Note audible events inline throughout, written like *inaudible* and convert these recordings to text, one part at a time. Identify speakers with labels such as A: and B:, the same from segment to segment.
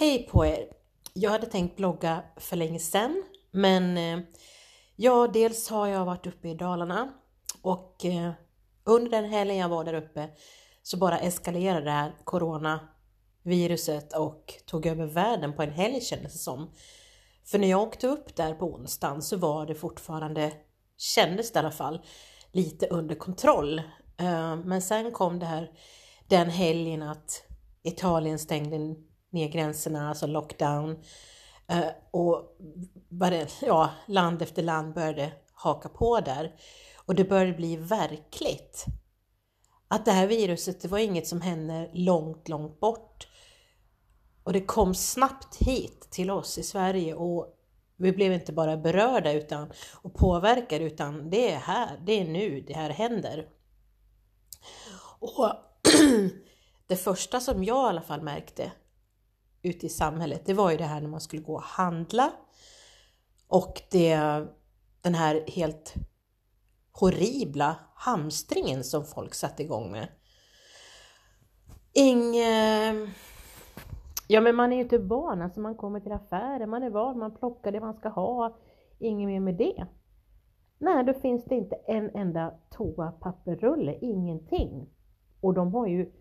A: Hej på er! Jag hade tänkt blogga för länge sedan men eh, ja, dels har jag varit uppe i Dalarna och eh, under den helgen jag var där uppe så bara eskalerade det här coronaviruset och tog över världen på en helg kändes det som. För när jag åkte upp där på onsdagen så var det fortfarande, kändes det i alla fall, lite under kontroll. Eh, men sen kom det här den helgen att Italien stängde ner gränserna, alltså lockdown. Eh, och ja, land efter land började haka på där. Och det började bli verkligt. Att det här viruset, det var inget som hände långt, långt bort. Och det kom snabbt hit till oss i Sverige och vi blev inte bara berörda utan, och påverkade utan det är här, det är nu det här händer. Och *clears throat* det första som jag i alla fall märkte ute i samhället, det var ju det här när man skulle gå och handla och det, den här helt horribla hamstringen som folk satte igång med. Inge... Ja men man är ju inte van, alltså man kommer till affären, man är van, man plockar det man ska ha, inget mer med det. Nej, då finns det inte en enda toapapperrulle, ingenting. Och de har ju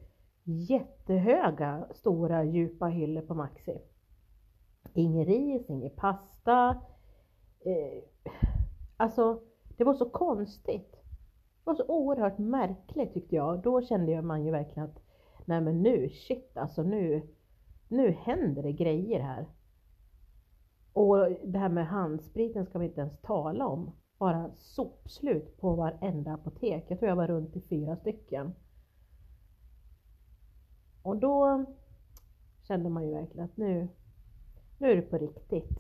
A: jättehöga, stora, djupa hyllor på Maxi. Ingen ris, ingen pasta. Eh, alltså, det var så konstigt. Det var så oerhört märkligt tyckte jag. Då kände man ju verkligen att, nej men nu, shit alltså nu, nu händer det grejer här. Och det här med handspriten ska vi inte ens tala om. Bara sopslut på varenda apotek. Jag tror jag var runt i fyra stycken. Och då kände man ju verkligen att nu, nu är det på riktigt.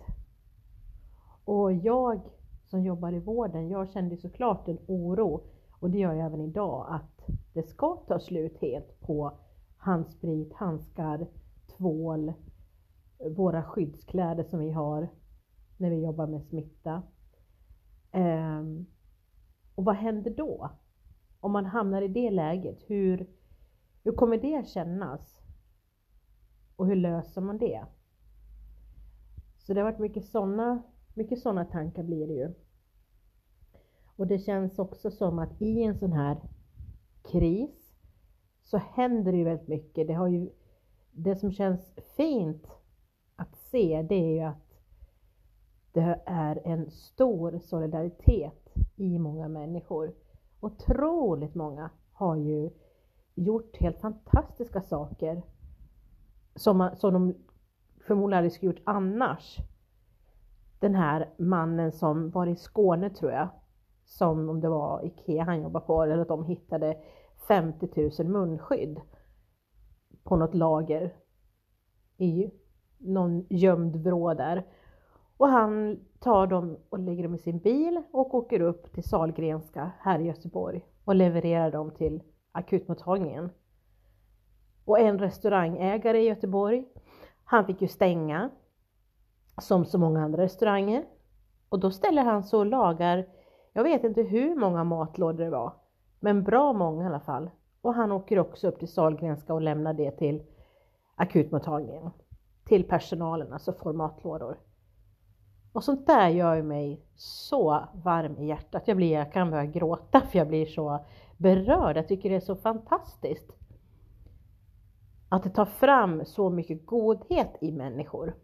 A: Och jag som jobbar i vården, jag kände såklart en oro, och det gör jag även idag, att det ska ta slut helt på handsprit, handskar, tvål, våra skyddskläder som vi har när vi jobbar med smitta. Ehm, och vad händer då? Om man hamnar i det läget, hur, hur kommer det kännas? Och hur löser man det? Så det har varit mycket sådana mycket såna tankar blir det ju. Och det känns också som att i en sån här kris så händer det ju väldigt mycket. Det, har ju, det som känns fint att se det är ju att det är en stor solidaritet i många människor. Otroligt många har ju gjort helt fantastiska saker som, som de förmodligen hade skulle gjort annars. Den här mannen som var i Skåne tror jag, som om det var IKEA han jobbade på, eller att de hittade 50 000 munskydd på något lager i någon gömd vrå där. Och han tar dem och lägger dem i sin bil och åker upp till Salgrenska här i Göteborg och levererar dem till akutmottagningen. Och en restaurangägare i Göteborg, han fick ju stänga som så många andra restauranger. Och då ställer han sig och lagar, jag vet inte hur många matlådor det var, men bra många i alla fall. Och han åker också upp till Salgrenska och lämnar det till akutmottagningen, till personalen, alltså får matlådor. Och sånt där gör ju mig så varm i hjärtat. Jag, blir, jag kan börja gråta för jag blir så berörd. Jag tycker det är så fantastiskt. Att det tar fram så mycket godhet i människor.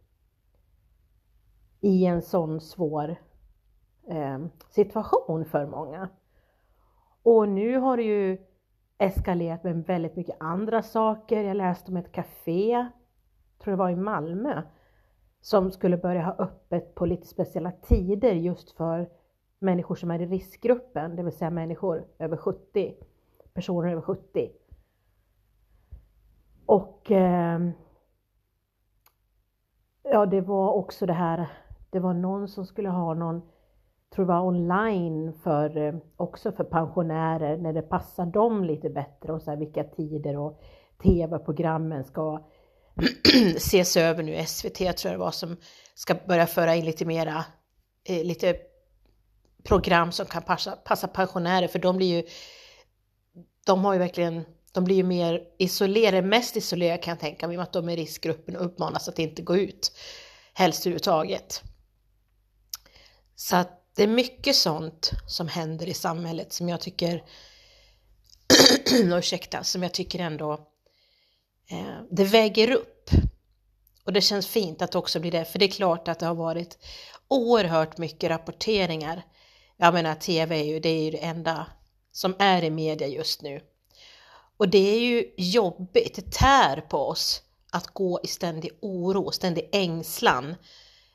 A: I en sån svår eh, situation för många. Och nu har det ju eskalerat med väldigt mycket andra saker. Jag läste om ett café, tror det var i Malmö, som skulle börja ha öppet på lite speciella tider just för människor som är i riskgruppen, det vill säga människor över 70, personer över 70. Och eh, ja, det var också det här, det var någon som skulle ha någon, tror det var online för, eh, också för pensionärer när det passar dem lite bättre och så här, vilka tider och tv-programmen ska *clears throat* ses över nu, SVT tror jag det var som ska börja föra in lite mera, eh, lite program som kan passa, passa pensionärer för de blir ju, de har ju verkligen De blir ju mer isolerade, mest isolerade kan jag tänka mig, med att de är i riskgruppen och uppmanas att inte gå ut, helst överhuvudtaget. Så att det är mycket sånt som händer i samhället som jag tycker, *clears throat* ursäkta, som jag tycker ändå eh, det väger upp. Och det känns fint att det också blir det, för det är klart att det har varit oerhört mycket rapporteringar. Jag menar, TV är ju det, är ju det enda som är i media just nu. Och det är ju jobbigt, det tär på oss att gå i ständig oro, ständig ängslan.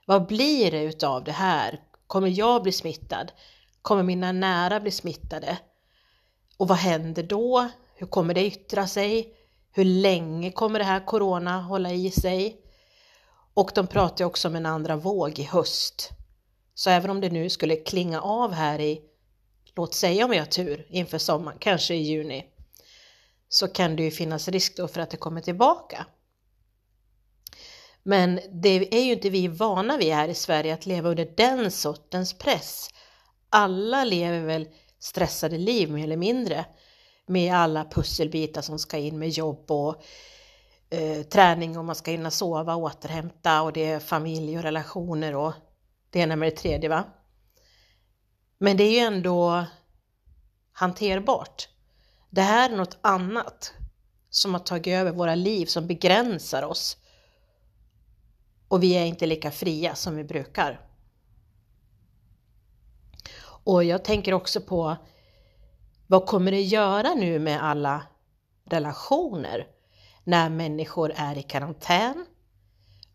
A: Vad blir det utav det här? Kommer jag bli smittad? Kommer mina nära bli smittade? Och vad händer då? Hur kommer det yttra sig? Hur länge kommer det här corona hålla i sig? Och de pratar också om en andra våg i höst. Så även om det nu skulle klinga av här i, låt säga om jag har tur, inför sommaren, kanske i juni, så kan det ju finnas risk då för att det kommer tillbaka. Men det är ju inte vi vana vid här i Sverige att leva under den sortens press. Alla lever väl stressade liv mer eller mindre med alla pusselbitar som ska in med jobb och eh, träning och man ska hinna sova och återhämta och det är familj och relationer och det ena med det tredje va. Men det är ju ändå hanterbart. Det här är något annat som har tagit över våra liv, som begränsar oss. Och vi är inte lika fria som vi brukar. Och jag tänker också på vad kommer det göra nu med alla relationer när människor är i karantän?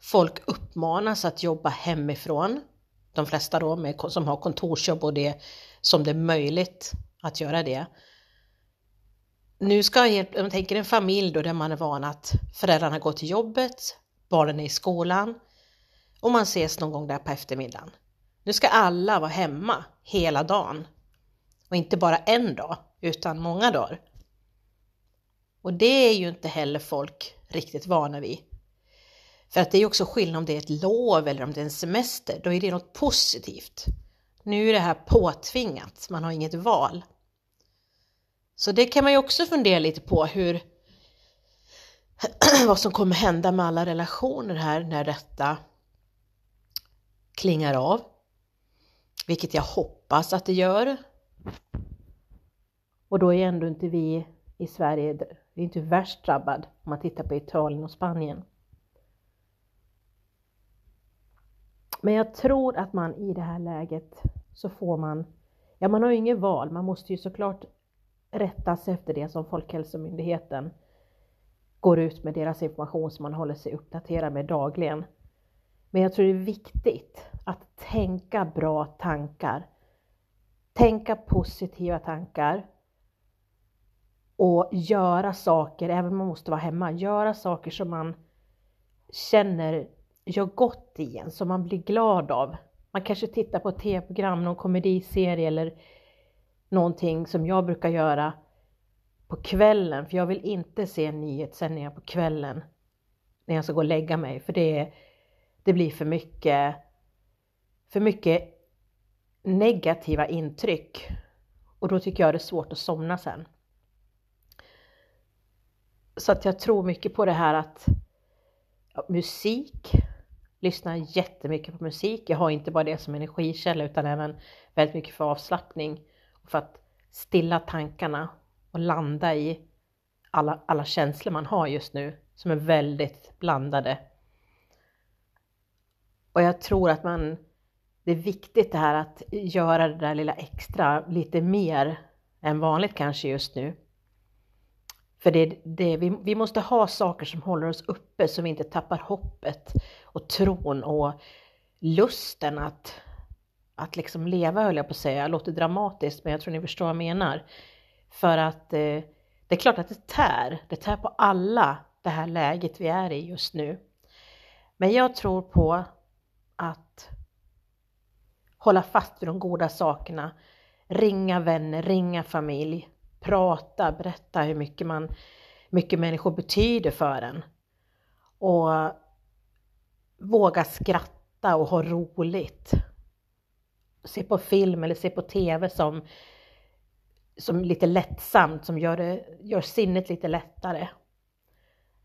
A: Folk uppmanas att jobba hemifrån. De flesta då med, som har kontorsjobb och det som det är möjligt att göra det. Nu ska jag, jag tänker en familj då där man är van att föräldrarna går till jobbet, barnen är i skolan och man ses någon gång där på eftermiddagen. Nu ska alla vara hemma hela dagen och inte bara en dag utan många dagar. Och det är ju inte heller folk riktigt vana vid. För att det är också skillnad om det är ett lov eller om det är en semester, då är det något positivt. Nu är det här påtvingat, man har inget val. Så det kan man ju också fundera lite på hur *clears throat* vad som kommer hända med alla relationer här när detta klingar av. Vilket jag hoppas att det gör. Och då är ändå inte vi i Sverige, vi är inte värst drabbad om man tittar på Italien och Spanien. Men jag tror att man i det här läget så får man, ja man har ju inget val, man måste ju såklart rätta sig efter det som Folkhälsomyndigheten går ut med deras information som man håller sig uppdaterad med dagligen. Men jag tror det är viktigt att tänka bra tankar. Tänka positiva tankar. Och göra saker, även om man måste vara hemma, göra saker som man känner gör gott i en, som man blir glad av. Man kanske tittar på ett tv-program, någon komediserie eller någonting som jag brukar göra på kvällen, för jag vill inte se nyhetssändningar på kvällen när jag ska gå och lägga mig, för det, det blir för mycket, för mycket negativa intryck och då tycker jag det är svårt att somna sen. Så att jag tror mycket på det här att ja, musik, lyssnar jättemycket på musik. Jag har inte bara det som energikälla utan även väldigt mycket för avslappning och för att stilla tankarna och landa i alla, alla känslor man har just nu som är väldigt blandade. Och jag tror att man, det är viktigt det här att göra det där lilla extra lite mer än vanligt kanske just nu. För det, det, vi, vi måste ha saker som håller oss uppe så vi inte tappar hoppet och tron och lusten att, att liksom leva höll jag på att säga. Det låter dramatiskt men jag tror ni förstår vad jag menar. För att eh, det är klart att det tär. Det tär på alla det här läget vi är i just nu. Men jag tror på att hålla fast vid de goda sakerna. Ringa vänner, ringa familj, prata, berätta hur mycket, man, mycket människor betyder för en. Och våga skratta och ha roligt. Se på film eller se på TV som som lite lättsamt, som gör, det, gör sinnet lite lättare.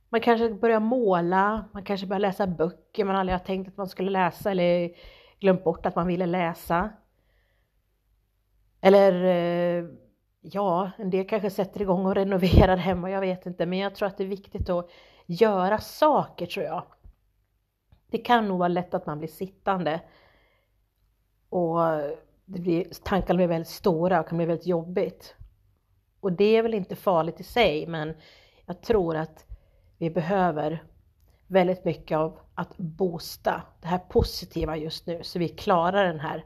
A: Man kanske börjar måla, man kanske börjar läsa böcker man aldrig har tänkt att man skulle läsa eller glömt bort att man ville läsa. Eller eh, ja, en del kanske sätter igång och renoverar hemma, jag vet inte, men jag tror att det är viktigt att göra saker tror jag. Det kan nog vara lätt att man blir sittande och det blir, tankarna blir väldigt stora och kan bli väldigt jobbigt. Och det är väl inte farligt i sig, men jag tror att vi behöver väldigt mycket av att boosta det här positiva just nu så vi klarar den här,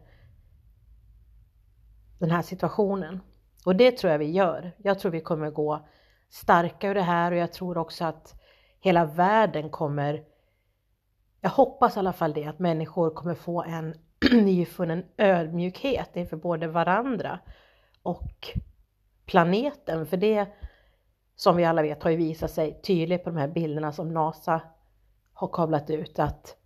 A: den här situationen. Och det tror jag vi gör. Jag tror vi kommer gå starka ur det här och jag tror också att hela världen kommer, jag hoppas i alla fall det, att människor kommer få en *clears throat* nyfunnen ödmjukhet inför både varandra och planeten. För det som vi alla vet har ju visat sig tydligt på de här bilderna som NASA har kablat ut att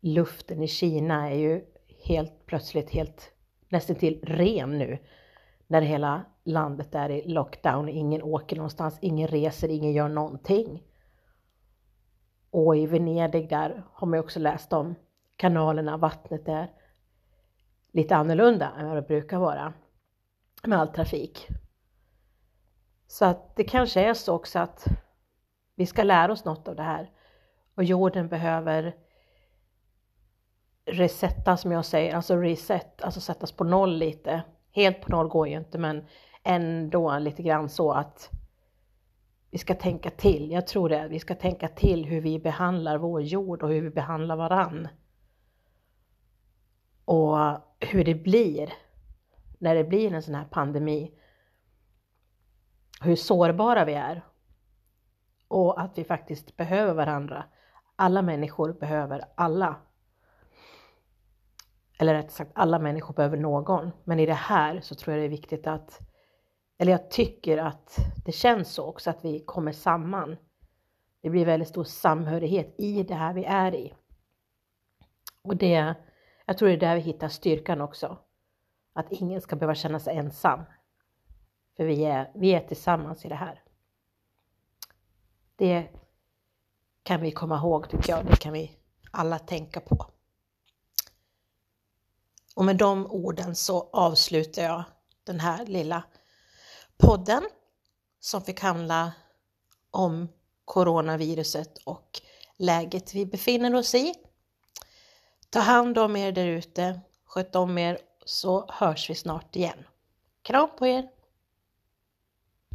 A: luften i Kina är ju helt plötsligt helt nästan till ren nu när hela landet är i lockdown, ingen åker någonstans, ingen reser, ingen gör någonting. Och i Venedig där har man också läst om kanalerna, vattnet är lite annorlunda än vad det brukar vara med all trafik. Så att det kanske är så också att vi ska lära oss något av det här och jorden behöver resetta som jag säger, alltså reset, alltså sättas på noll lite. Helt på noll går ju inte men ändå lite grann så att vi ska tänka till. Jag tror det, vi ska tänka till hur vi behandlar vår jord och hur vi behandlar varann. Och hur det blir när det blir en sån här pandemi. Hur sårbara vi är. Och att vi faktiskt behöver varandra. Alla människor behöver alla. Eller rätt sagt, alla människor behöver någon. Men i det här så tror jag det är viktigt att, eller jag tycker att det känns så också, att vi kommer samman. Det blir väldigt stor samhörighet i det här vi är i. Och det, jag tror det är där vi hittar styrkan också. Att ingen ska behöva känna sig ensam. För vi är, vi är tillsammans i det här. Det kan vi komma ihåg tycker jag, det kan vi alla tänka på. Och med de orden så avslutar jag den här lilla podden som fick handla om coronaviruset och läget vi befinner oss i. Ta hand om er där ute, sköt om er så hörs vi snart igen. Kram på er!